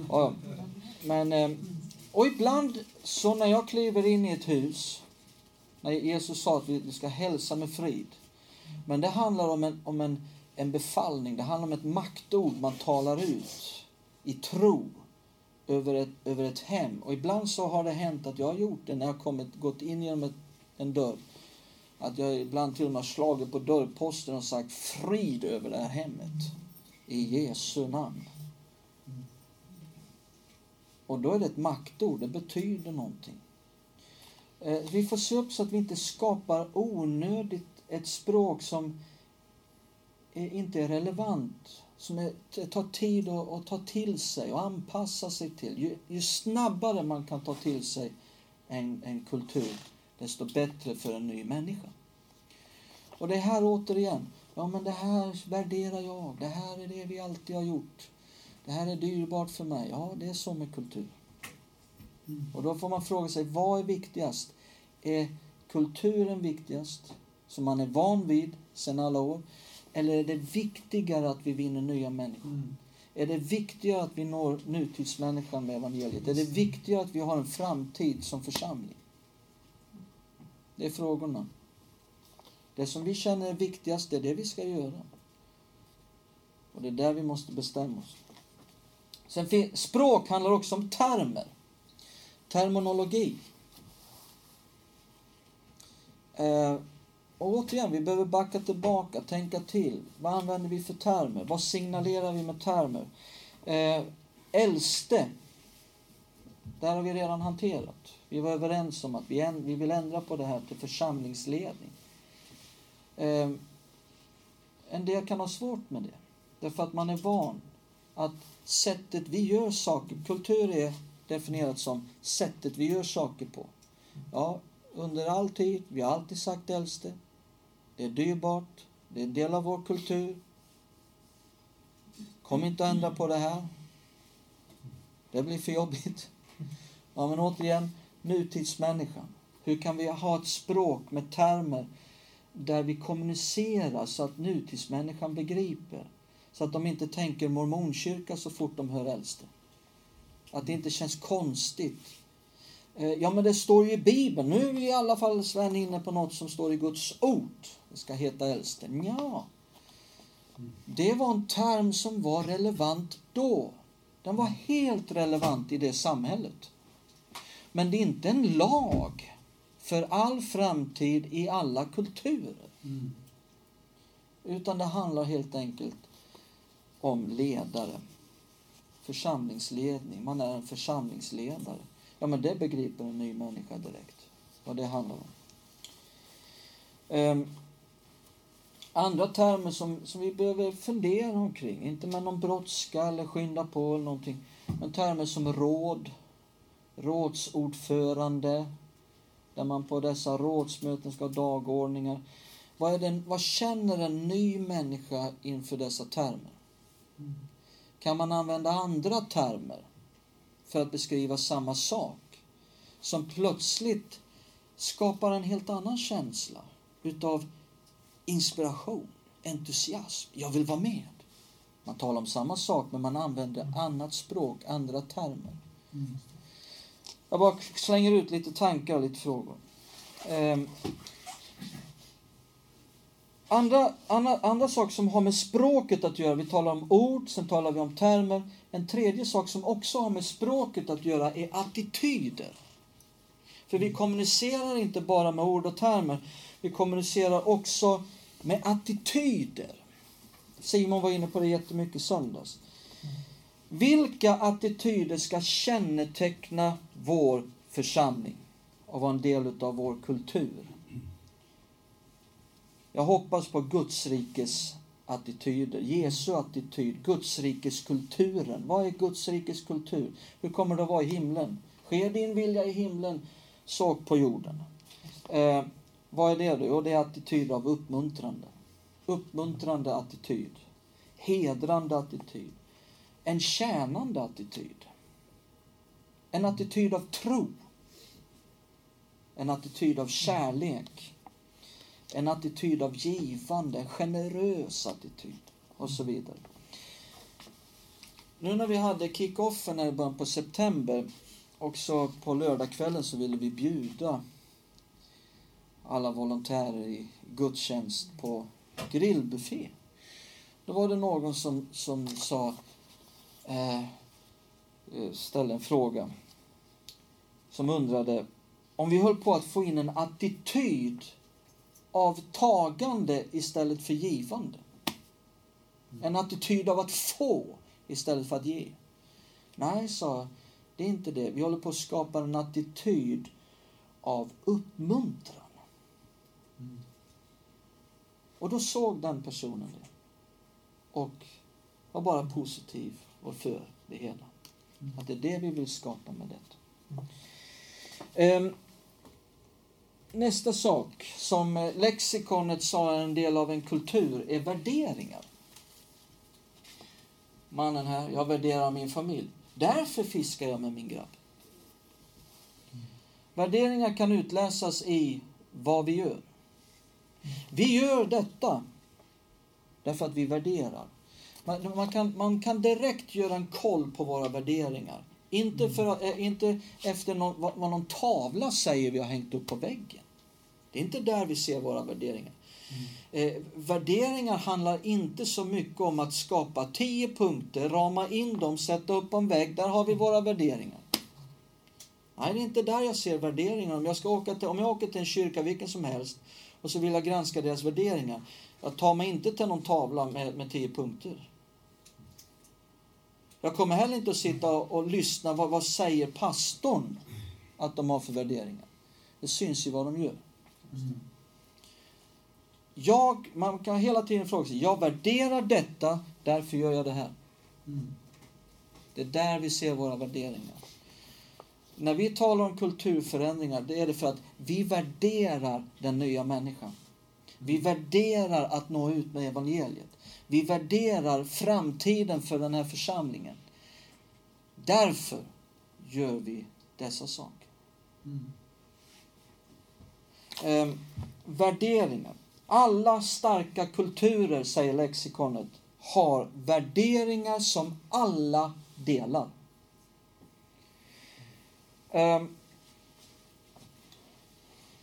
Och, men, eh, och ibland så när jag kliver in i ett hus, när Jesus sa att vi ska hälsa med frid. Men det handlar om en, om en, en befallning, det handlar om ett maktord man talar ut i tro över ett, över ett hem. Och ibland så har det hänt att jag har gjort det när jag kommit, gått in genom ett, en dörr. Att jag ibland till och med har slagit på dörrposten och sagt frid över det här hemmet. I Jesu namn. Och då är det ett maktord, det betyder någonting. Eh, vi får se upp så att vi inte skapar onödigt ett språk som inte är relevant som är, tar tid att, att ta till sig och anpassa sig till. Ju, ju snabbare man kan ta till sig en, en kultur, desto bättre för en ny människa. Och det här återigen, ja men det här värderar jag, det här är det vi alltid har gjort. Det här är dyrbart för mig. Ja, det är så med kultur. Mm. Och då får man fråga sig, vad är viktigast? Är kulturen viktigast, som man är van vid sedan alla år? Eller är det viktigare att vi vinner nya människor? Mm. Är det viktigare att vi når nutidsmänniskan med evangeliet? Är det viktigare att vi har en framtid som församling? Det är frågorna. Det som vi känner är viktigast, det är det vi ska göra. Och det är där vi måste bestämma oss. Sen, språk handlar också om termer. Terminologi. Eh, och återigen, vi behöver backa tillbaka, tänka till. Vad använder vi för termer? Vad signalerar vi med termer? Eh, äldste, där har vi redan hanterat. Vi var överens om att vi, en, vi vill ändra på det här till församlingsledning. Eh, en del kan ha svårt med det, därför att man är van att sättet vi gör saker, kultur är definierat som sättet vi gör saker på. Ja, under all tid, vi har alltid sagt äldste, det är dyrbart, det är en del av vår kultur. Kom inte att ändra på det här. Det blir för jobbigt. Ja, men återigen, nutidsmänniskan. Hur kan vi ha ett språk med termer där vi kommunicerar så att nutidsmänniskan begriper? Så att de inte tänker mormonkyrka så fort de hör äldste. Att det inte känns konstigt. Eh, ja, men det står ju i Bibeln. Nu är i alla fall Sven inne på något som står i Guds ord. Det ska heta äldste. Ja, det var en term som var relevant då. Den var helt relevant i det samhället. Men det är inte en lag för all framtid i alla kulturer. Mm. Utan det handlar helt enkelt om ledare. Församlingsledning. Man är en församlingsledare. Ja, men det begriper en ny människa direkt. Vad det handlar om. Um, andra termer som, som vi behöver fundera omkring, inte med någon brådska eller skynda på eller någonting, men termer som råd, rådsordförande, där man på dessa rådsmöten ska ha dagordningar. Vad, är den, vad känner en ny människa inför dessa termer? Kan man använda andra termer för att beskriva samma sak som plötsligt skapar en helt annan känsla utav inspiration, entusiasm. Jag vill vara med. Man talar om samma sak men man använder annat språk, andra termer. Jag bara slänger ut lite tankar och lite frågor. Andra, andra, andra saker som har med språket att göra, vi talar om ord, sen talar vi om termer. En tredje sak som också har med språket att göra är attityder. För vi kommunicerar inte bara med ord och termer, vi kommunicerar också med attityder. Simon var inne på det jättemycket i söndags. Vilka attityder ska känneteckna vår församling och vara en del av vår kultur? Jag hoppas på Guds rikes attityder, Jesu attityd, Guds rikes kulturen. Vad är Guds rikes kultur? Hur kommer det att vara i himlen? Sker din vilja i himlen så på jorden? Eh, vad är det då? Jo, det är attityd av uppmuntrande. Uppmuntrande attityd. Hedrande attityd. En tjänande attityd. En attityd av tro. En attityd av kärlek. En attityd av givande, en generös attityd och så vidare. Nu när vi hade kick-offen i början på september och så på lördagskvällen så ville vi bjuda alla volontärer i gudstjänst på grillbuffé. Då var det någon som, som sa, eh, eh ställde en fråga som undrade om vi höll på att få in en attityd av tagande istället för givande. En attityd av att få istället för att ge. Nej, sa det är inte det. Vi håller på att skapa en attityd av uppmuntran. Och då såg den personen det. Och var bara positiv och för det hela. Att det är det vi vill skapa med detta. Ehm, nästa sak som eh, lexikonet sa är en del av en kultur är värderingar. Mannen här, jag värderar min familj. Därför fiskar jag med min grabb. Värderingar kan utläsas i vad vi gör. Vi gör detta därför att vi värderar. Man, man, kan, man kan direkt göra en koll på våra värderingar. Inte, för, eh, inte efter någon, vad, vad någon tavla säger vi har hängt upp på väggen. Det är inte där vi ser våra värderingar. Mm. Eh, värderingar handlar inte så mycket om att skapa tio punkter, rama in dem, sätta upp en vägg. Där har vi våra värderingar. Nej, det är inte där jag ser värderingar. Om jag, ska åka till, om jag åker till en kyrka, vilken som helst, och så vill jag granska deras värderingar. Jag tar mig inte till någon tavla med, med tio punkter. Jag kommer heller inte att sitta och, och lyssna, vad, vad säger pastorn att de har för värderingar? Det syns ju vad de gör. Mm. Jag, man kan hela tiden fråga sig, jag värderar detta, därför gör jag det här. Mm. Det är där vi ser våra värderingar. När vi talar om kulturförändringar, det är det för att vi värderar den nya människan. Vi värderar att nå ut med evangeliet. Vi värderar framtiden för den här församlingen. Därför gör vi dessa saker. Mm. Eh, värderingar. Alla starka kulturer, säger lexikonet, har värderingar som alla delar. Eh,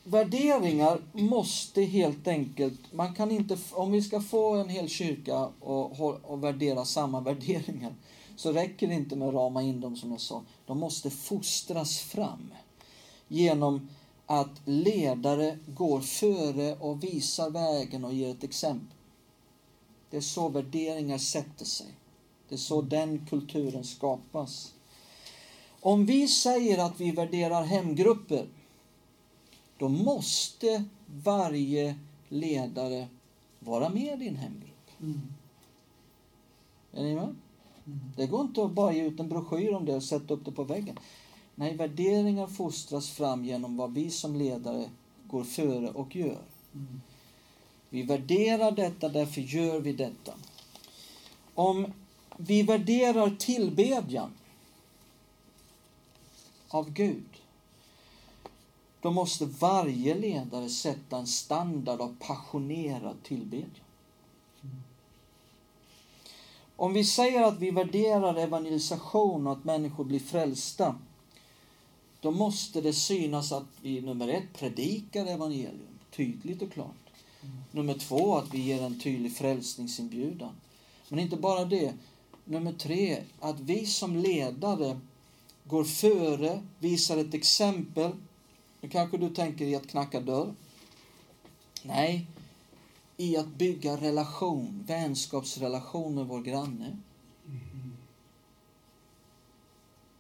värderingar måste helt enkelt, man kan inte, om vi ska få en hel kyrka och, och värdera samma värderingar, så räcker det inte med att rama in dem som jag sa. De måste fostras fram genom att ledare går före och visar vägen och ger ett exempel. Det är så värderingar sätter sig. Det är så den kulturen skapas. Om vi säger att vi värderar hemgrupper, då måste varje ledare vara med i en hemgrupp. Mm. Är ni med? Mm. Det går inte att bara ge ut en broschyr om det och sätta upp det på väggen. Nej, värderingar fostras fram genom vad vi som ledare går före och gör. Mm. Vi värderar detta, därför gör vi detta. Om vi värderar tillbedjan av Gud, då måste varje ledare sätta en standard av passionerad tillbedjan. Mm. Om vi säger att vi värderar evangelisation och att människor blir frälsta, då måste det synas att vi nummer ett predikar evangelium tydligt och klart. Mm. Nummer två att vi ger en tydlig frälsningsinbjudan. Men inte bara det. Nummer tre, att vi som ledare går före, visar ett exempel. Nu kanske du tänker i att knacka dörr. Nej, i att bygga relation, vänskapsrelation med vår granne.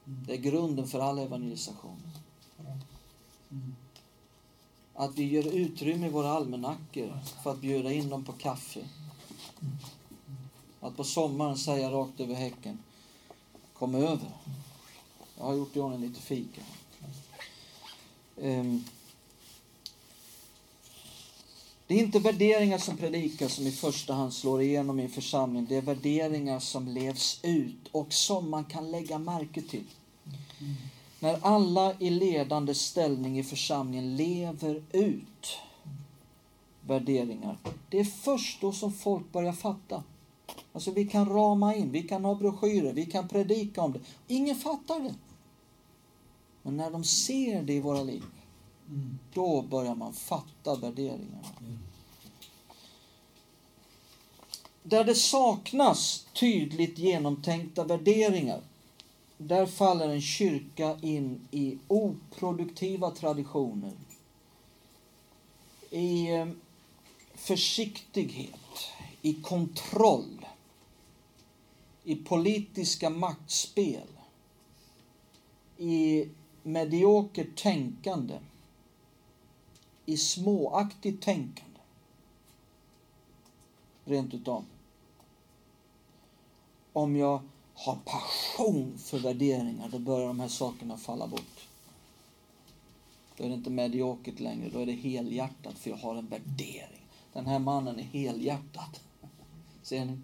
Det är grunden för all evangelisation. Att vi gör utrymme i våra almanackor för att bjuda in dem på kaffe. Att på sommaren säga rakt över häcken, kom över. Jag har gjort i ordning lite fika. Um, det är inte värderingar som predikas som i första hand slår igenom i en församling. Det är värderingar som levs ut och som man kan lägga märke till. Mm. När alla i ledande ställning i församlingen lever ut värderingar. Det är först då som folk börjar fatta. Alltså vi kan rama in, vi kan ha broschyrer, vi kan predika om det. Ingen fattar det. Men när de ser det i våra liv Mm. Då börjar man fatta värderingarna. Mm. Där det saknas tydligt genomtänkta värderingar, där faller en kyrka in i oproduktiva traditioner. I eh, försiktighet, i kontroll, i politiska maktspel, i mediokert tänkande i småaktigt tänkande. Rent utav. om jag har passion för värderingar, då börjar de här sakerna falla bort. Då är det inte mediokert längre, då är det helhjärtat, för jag har en värdering. Den här mannen är helhjärtad. Ser ni?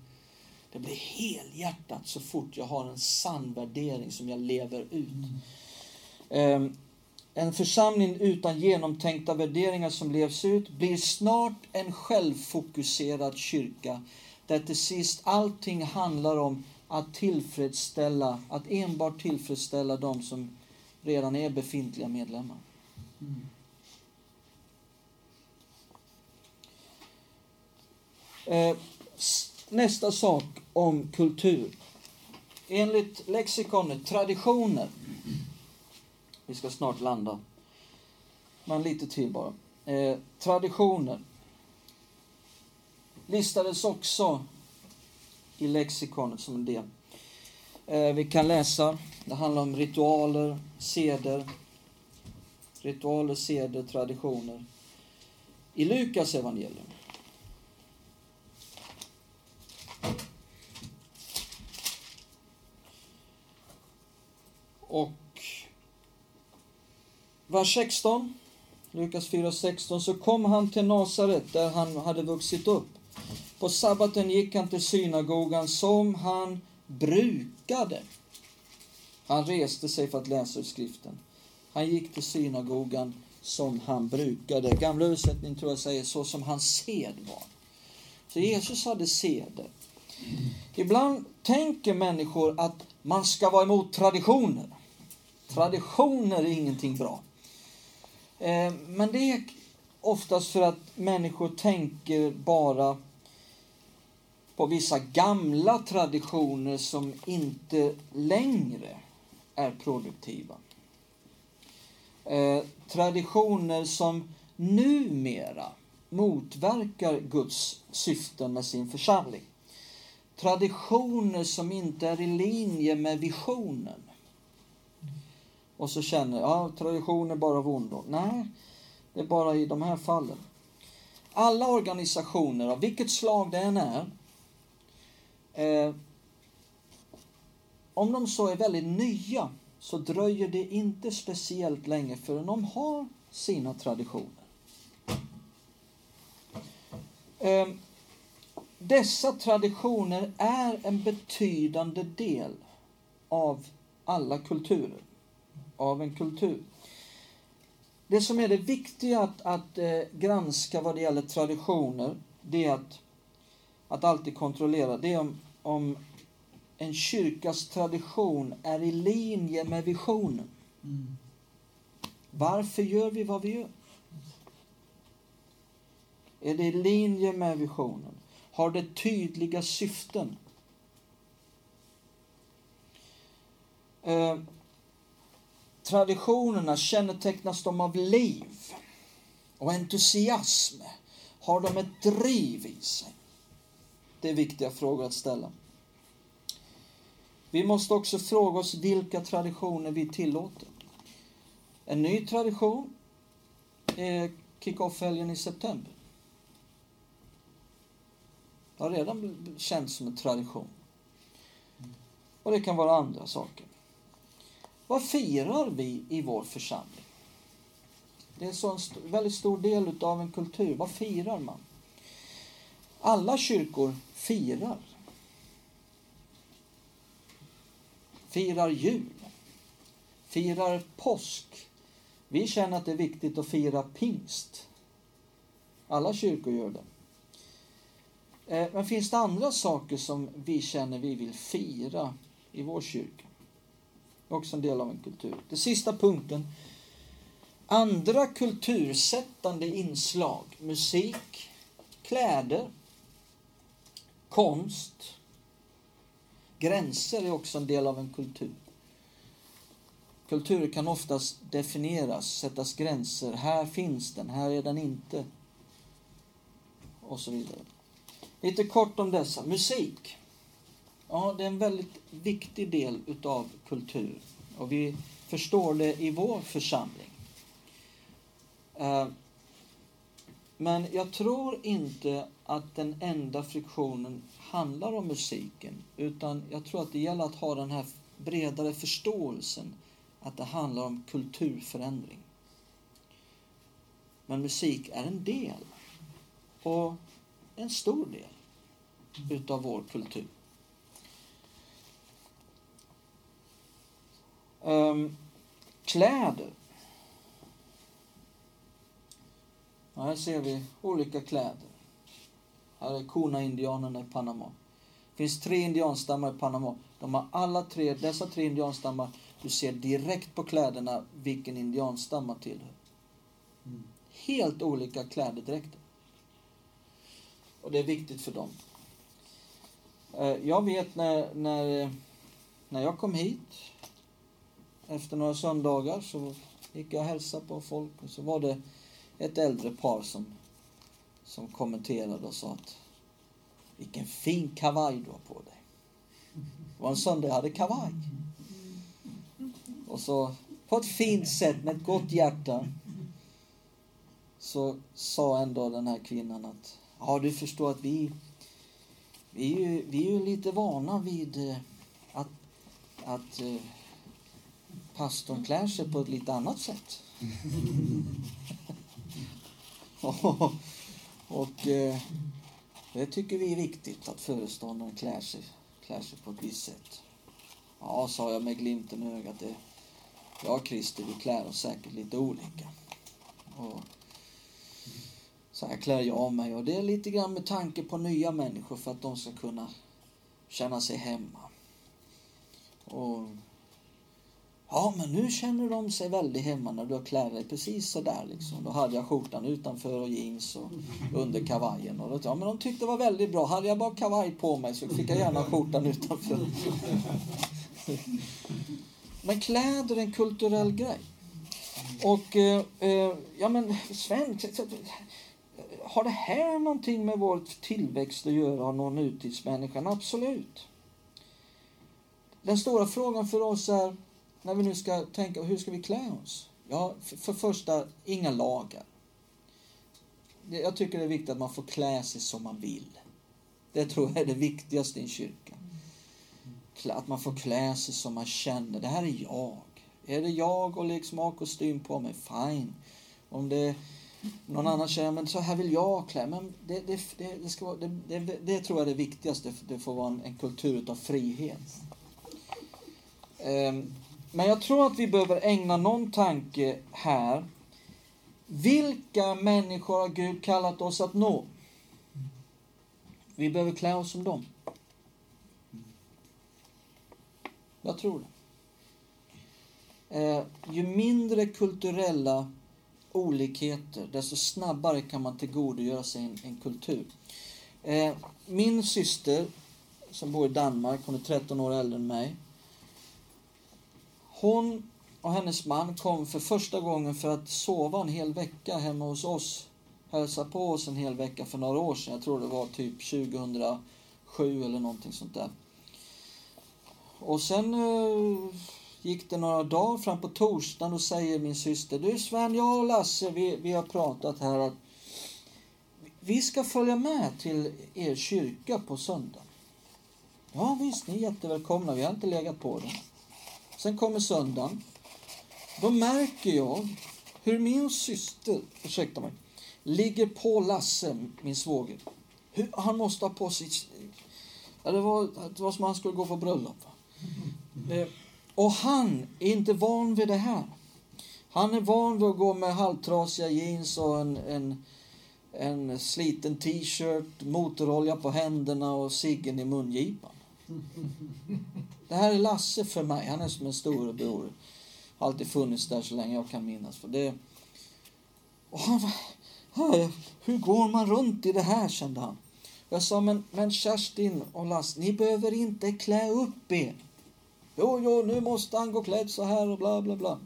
Det blir helhjärtat så fort jag har en sann värdering som jag lever ut. Mm. En församling utan genomtänkta värderingar som levs ut blir snart en självfokuserad kyrka där till sist allting handlar om att tillfredsställa, att enbart tillfredsställa de som redan är befintliga medlemmar. Mm. Eh, nästa sak om kultur. Enligt lexikonet traditioner. Vi ska snart landa. Men lite till bara. Eh, traditioner listades också i lexikonet som en del. Eh, vi kan läsa, det handlar om ritualer, seder, ritualer, seder, traditioner. I Lukas evangelium. Och vers 16, Lukas 4.16, så kom han till Nasaret där han hade vuxit upp. På sabbaten gick han till synagogan som han brukade. Han reste sig för att läsa ur skriften. Han gick till synagogan som han brukade. Gamla översättningen tror jag säger så som hans sed var. Så Jesus hade seder. Ibland tänker människor att man ska vara emot traditioner. Traditioner är ingenting bra. Eh, men det är oftast för att människor tänker bara på vissa gamla traditioner som inte längre är produktiva. Eh, traditioner som numera motverkar Guds syften med sin församling. Traditioner som inte är i linje med visionen. Och så känner ja, tradition är bara av ondo. Nej, det är bara i de här fallen. Alla organisationer, av vilket slag det än är, eh, om de så är väldigt nya så dröjer det inte speciellt länge förrän de har sina traditioner. Eh, dessa traditioner är en betydande del av alla kulturer, av en kultur. Det som är det viktiga att, att eh, granska vad det gäller traditioner, det är att, att alltid kontrollera, det är om, om en kyrkas tradition är i linje med visionen. Mm. Varför gör vi vad vi gör? Är det i linje med visionen? Har det tydliga syften? Eh, traditionerna kännetecknas de av liv och entusiasm? Har de ett driv i sig? Det är viktiga frågor att ställa. Vi måste också fråga oss vilka traditioner vi tillåter. En ny tradition är kick-off-helgen i september. Det har redan känts som en tradition. Och det kan vara andra saker. Vad firar vi i vår församling? Det är en sån st väldigt stor del av en kultur. Vad firar man? Alla kyrkor firar. Firar jul. Firar påsk. Vi känner att det är viktigt att fira pingst. Alla kyrkor gör det. Eh, men finns det andra saker som vi känner vi vill fira i vår kyrka? Också en del av en kultur. Den sista punkten. Andra kultursättande inslag. Musik, kläder, konst. Gränser är också en del av en kultur. Kultur kan oftast definieras, sättas gränser. Här finns den, här är den inte. Och så vidare. Lite kort om dessa. Musik. Ja, det är en väldigt viktig del utav kultur. Och vi förstår det i vår församling. Eh, men jag tror inte att den enda friktionen handlar om musiken. Utan jag tror att det gäller att ha den här bredare förståelsen att det handlar om kulturförändring. Men musik är en del, och en stor del, utav vår kultur. Um, kläder. Ja, här ser vi olika kläder. Här är Kuna-indianerna i Panama. Det finns tre indianstammar i Panama. De har alla tre, dessa tre indianstammar, du ser direkt på kläderna vilken indianstam man tillhör. Mm. Helt olika klädedräkter. Och det är viktigt för dem. Eh, jag vet när, när, när jag kom hit, efter några söndagar, så gick jag och hälsade på folk och så var det ett äldre par som, som kommenterade och sa att vilken fin kavaj du har på dig. Det var en söndag jag hade kavaj. Och så på ett fint sätt med ett gott hjärta så sa ändå den här kvinnan att ja, du förstår att vi, vi, är, ju, vi är ju lite vana vid eh, att, att eh, pastorn klär sig på ett lite annat sätt. och, och eh, det tycker vi är viktigt, att föreståndaren klär sig, klär sig på ett visst sätt. Ja, sa jag med glimten i ögat. Det, jag och Christer, vi klär oss säkert lite olika. Och så här klär jag mig och det är lite grann med tanke på nya människor för att de ska kunna känna sig hemma. Och Ja, men nu känner de sig väldigt hemma när du har klätt dig precis sådär liksom. Då hade jag skjortan utanför och jeans och under kavajen. Och då, ja, men de tyckte det var väldigt bra. Hade jag bara kavaj på mig så fick jag gärna skjortan utanför. Men kläder är en kulturell grej. Och, eh, eh ja men svensk... har det här någonting med vår tillväxt att göra av någon nutidsmänniskan? Absolut. Den stora frågan för oss är, när vi nu ska tänka, hur ska vi klä oss? Ja, för, för första, inga lagar. Jag tycker det är viktigt att man får klä sig som man vill. Det tror jag är det viktigaste i en kyrka. Att man får klä sig som man känner. Det här är jag. Är det jag och liksom ha kostym på mig, fine. Om det någon annan säger, men så här vill jag klä men det, det, det, det, ska vara, det, det, det, tror jag är det viktigaste. Det får vara en, en kultur av frihet. Um, men jag tror att vi behöver ägna någon tanke här. Vilka människor har Gud kallat oss att nå? Vi behöver klä oss som dem. Jag tror det. Eh, ju mindre kulturella olikheter, desto snabbare kan man tillgodogöra sig en, en kultur. Eh, min syster, som bor i Danmark, hon är 13 år äldre än mig. Hon och hennes man kom för första gången för att sova en hel vecka hemma hos oss. Hälsa på oss en hel vecka för några år sedan. Jag tror det var typ 2007 eller någonting sånt där. Och sen eh, gick det några dagar fram på torsdagen och säger min syster, du Sven, jag och Lasse, vi, vi har pratat här att vi ska följa med till er kyrka på söndag. Ja visst, ni är jättevälkomna, vi har inte legat på det. Sen kommer söndagen. Då märker jag hur min syster, ursäkta mig, ligger på Lasse, min svåger. Han måste ha på sig... Ja, det, var, det var som han skulle gå på bröllop. Mm. och han är inte van vid det här. Han är van vid att gå med halvtrasiga jeans och en, en, en sliten t-shirt, motorolja på händerna och ciggen i mungipan. Det här är Lasse för mig. Han är som en storebror. Har alltid funnits där så länge jag kan minnas. För det... Och han, hur går man runt i det här, kände han. Jag sa, men, men Kerstin och Lasse, ni behöver inte klä upp er. Jo, jo, nu måste han gå klädd så här och bla, bla, bla.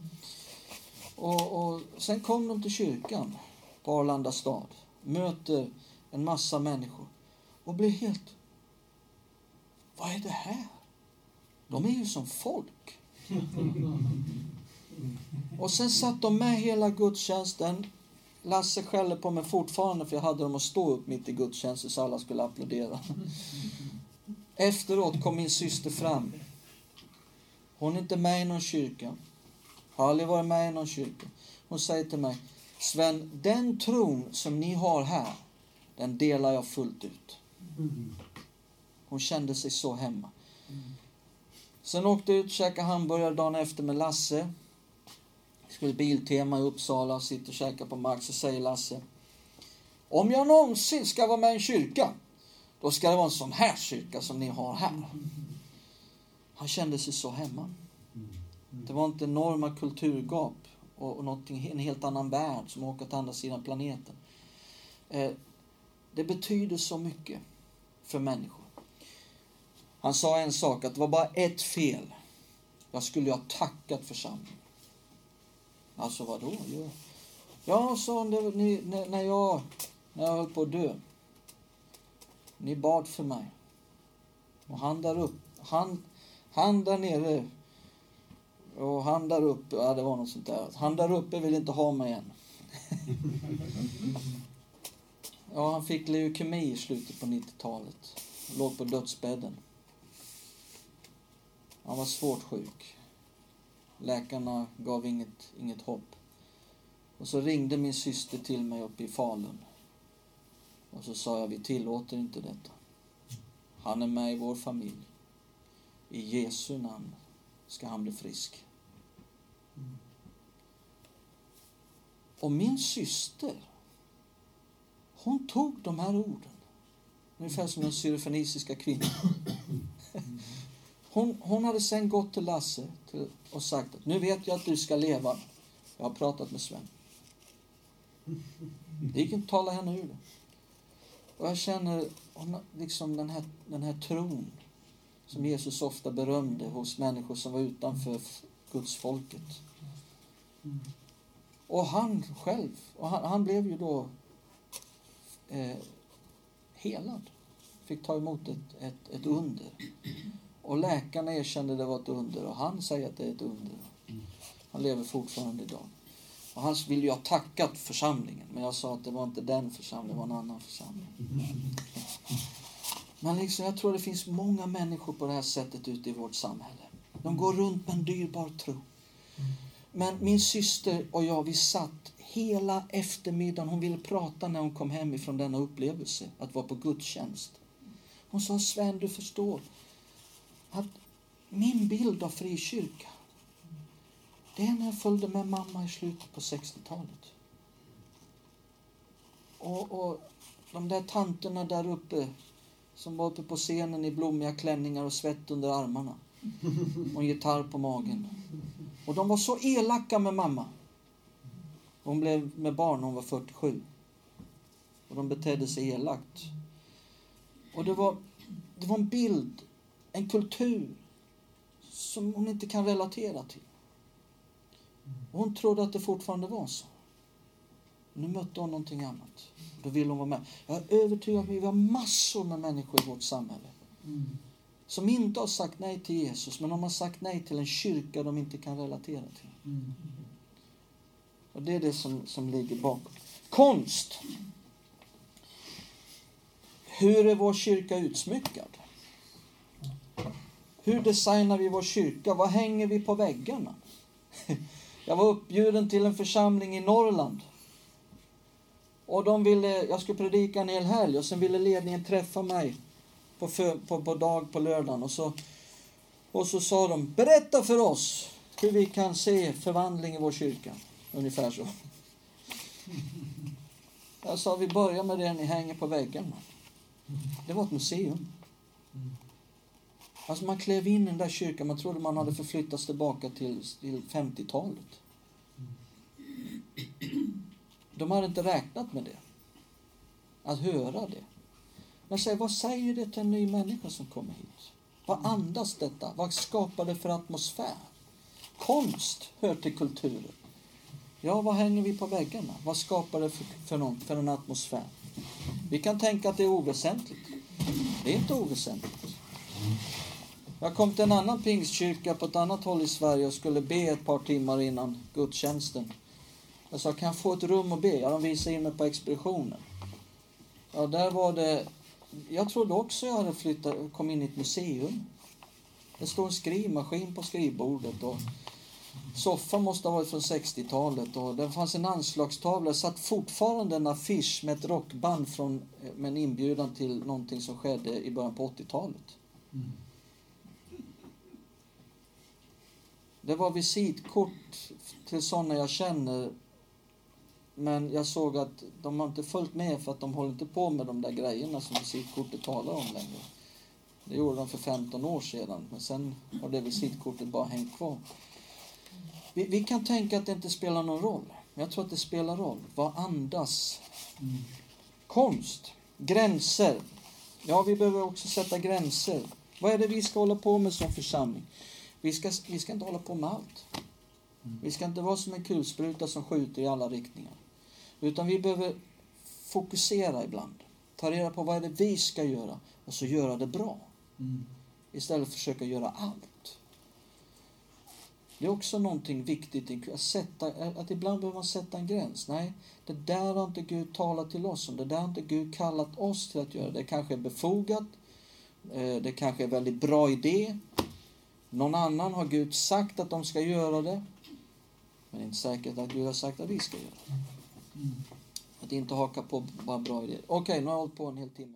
Och, och sen kom de till kyrkan på Arlanda stad. Möter en massa människor och blir helt... Vad är det här? De är ju som folk. Och sen satt de med hela gudstjänsten. Lasse skäller på mig fortfarande för jag hade dem att stå upp mitt i gudstjänsten så alla skulle applådera. Efteråt kom min syster fram. Hon är inte med i någon kyrka. Har aldrig varit med i någon kyrka. Hon säger till mig, Sven, den tron som ni har här, den delar jag fullt ut. Hon kände sig så hemma. Sen åkte jag ut och käkade hamburgare dagen efter med Lasse. Skulle Biltema i Uppsala, sitter och käkar på Max och säger Lasse. Om jag någonsin ska vara med i en kyrka, då ska det vara en sån här kyrka som ni har här. Han kände sig så hemma. Det var inte enorma kulturgap och, en helt annan värld som åker till andra sidan planeten. Eh, det betyder så mycket för människor. Han sa en sak, att det var bara ett fel. Jag skulle ha tackat församlingen. Alltså vadå? Ja, ja sa han, ni, när, jag, när jag höll på att dö. Ni bad för mig. Och han där uppe, han, han där nere och han där uppe, ja det var något sånt där. Han där uppe vill inte ha mig än. ja, han fick leukemi i slutet på 90-talet. Låg på dödsbädden. Han var svårt sjuk. Läkarna gav inget, inget hopp. Och så ringde min syster till mig uppe i Falun. Och så sa jag, vi tillåter inte detta. Han är med i vår familj. I Jesu namn ska han bli frisk. Och min syster, hon tog de här orden. Ungefär som den syrofenisiska kvinnan. Hon, hon hade sen gått till Lasse och sagt att nu vet jag att du ska leva. Jag har pratat med Sven. Det gick inte att tala henne ur det. Och jag känner liksom den här, den här tron som Jesus ofta berömde hos människor som var utanför Guds folket. Och han själv, och han, han blev ju då eh, helad. Fick ta emot ett, ett, ett under. Och läkarna erkände det var ett under och han säger att det är ett under. Han lever fortfarande idag. Och han ville ju ha tackat församlingen, men jag sa att det var inte den församlingen, det var en annan församling. Men liksom, jag tror det finns många människor på det här sättet ute i vårt samhälle. De går runt med en dyrbar tro. Men min syster och jag, vi satt hela eftermiddagen. Hon ville prata när hon kom hem ifrån denna upplevelse, att vara på gudstjänst. Hon sa, Sven, du förstår att min bild av frikyrka, det är när jag följde med mamma i slutet på 60-talet. Och, och de där tanterna där uppe som var uppe på scenen i blommiga klänningar och svett under armarna och en gitarr på magen. Och de var så elaka med mamma. Hon blev med barn när hon var 47. Och de betedde sig elakt. Och det var, det var en bild, en kultur som hon inte kan relatera till. Och hon trodde att det fortfarande var så. Nu mötte hon någonting annat. Då vill hon vara med. Jag är övertygad om att vi har massor med människor i vårt samhälle. Mm. Som inte har sagt nej till Jesus, men de har sagt nej till en kyrka de inte kan relatera till. Mm. Och det är det som, som ligger bakom. Konst. Hur är vår kyrka utsmyckad? Hur designar vi vår kyrka? Vad hänger vi på väggarna? Jag var uppbjuden till en församling i Norrland och de ville, jag skulle predika en hel helg och sen ville ledningen träffa mig på, för, på, på dag på lördagen. Och så, och så sa de, berätta för oss hur vi kan se förvandling i vår kyrka. Ungefär så. Jag sa, vi börjar med det ni hänger på väggarna. Det var ett museum. Alltså man klev in i den där kyrkan, man trodde man hade förflyttats tillbaka till, till 50-talet. De hade inte räknat med det. Att höra det. Men säg, vad säger det till en ny människa som kommer hit? Vad andas detta? Vad skapar det för atmosfär? Konst hör till kulturen. Ja, vad hänger vi på väggarna? Vad skapar det för, för, någon, för en atmosfär? Vi kan tänka att det är oväsentligt. Det är inte oväsentligt. Jag kom till en annan pingstkyrka på ett annat håll i Sverige och skulle be ett par timmar innan gudstjänsten. Jag sa, kan jag få ett rum och be? Ja, de visade in mig på expeditionen. Ja, där var det... Jag trodde också jag hade flyttat, kom in i ett museum. Det står en skrivmaskin på skrivbordet och soffan måste ha varit från 60-talet och det fanns en anslagstavla. Det satt fortfarande en affisch med ett rockband från, med en inbjudan till någonting som skedde i början på 80-talet. Mm. Det var visitkort till sådana jag känner. Men jag såg att de har inte följt med för att de håller inte på med de där grejerna som visitkortet talar om längre. Det gjorde de för 15 år sedan, men sen har det visitkortet bara hängt kvar. Vi, vi kan tänka att det inte spelar någon roll. Men jag tror att det spelar roll. Vad andas? Mm. Konst. Gränser. Ja, vi behöver också sätta gränser. Vad är det vi ska hålla på med som församling? Vi ska, vi ska inte hålla på med allt. Vi ska inte vara som en kulspruta som skjuter i alla riktningar. Utan vi behöver fokusera ibland. Ta reda på vad är det vi ska göra och så göra det bra. Mm. Istället för att försöka göra allt. Det är också någonting viktigt, att, sätta, att ibland behöver man sätta en gräns. Nej, det där har inte Gud talat till oss om. Det där har inte Gud kallat oss till att göra. Det kanske är befogat. eh, Det kanske är en väldigt bra idé. Någon annan har Gud sagt att de ska göra det. Men det är inte säkert att Gud har sagt att vi ska göra det. Mm. Att inte haka på bara bra idéer. Okej, nu har jag hållit på en hel timme.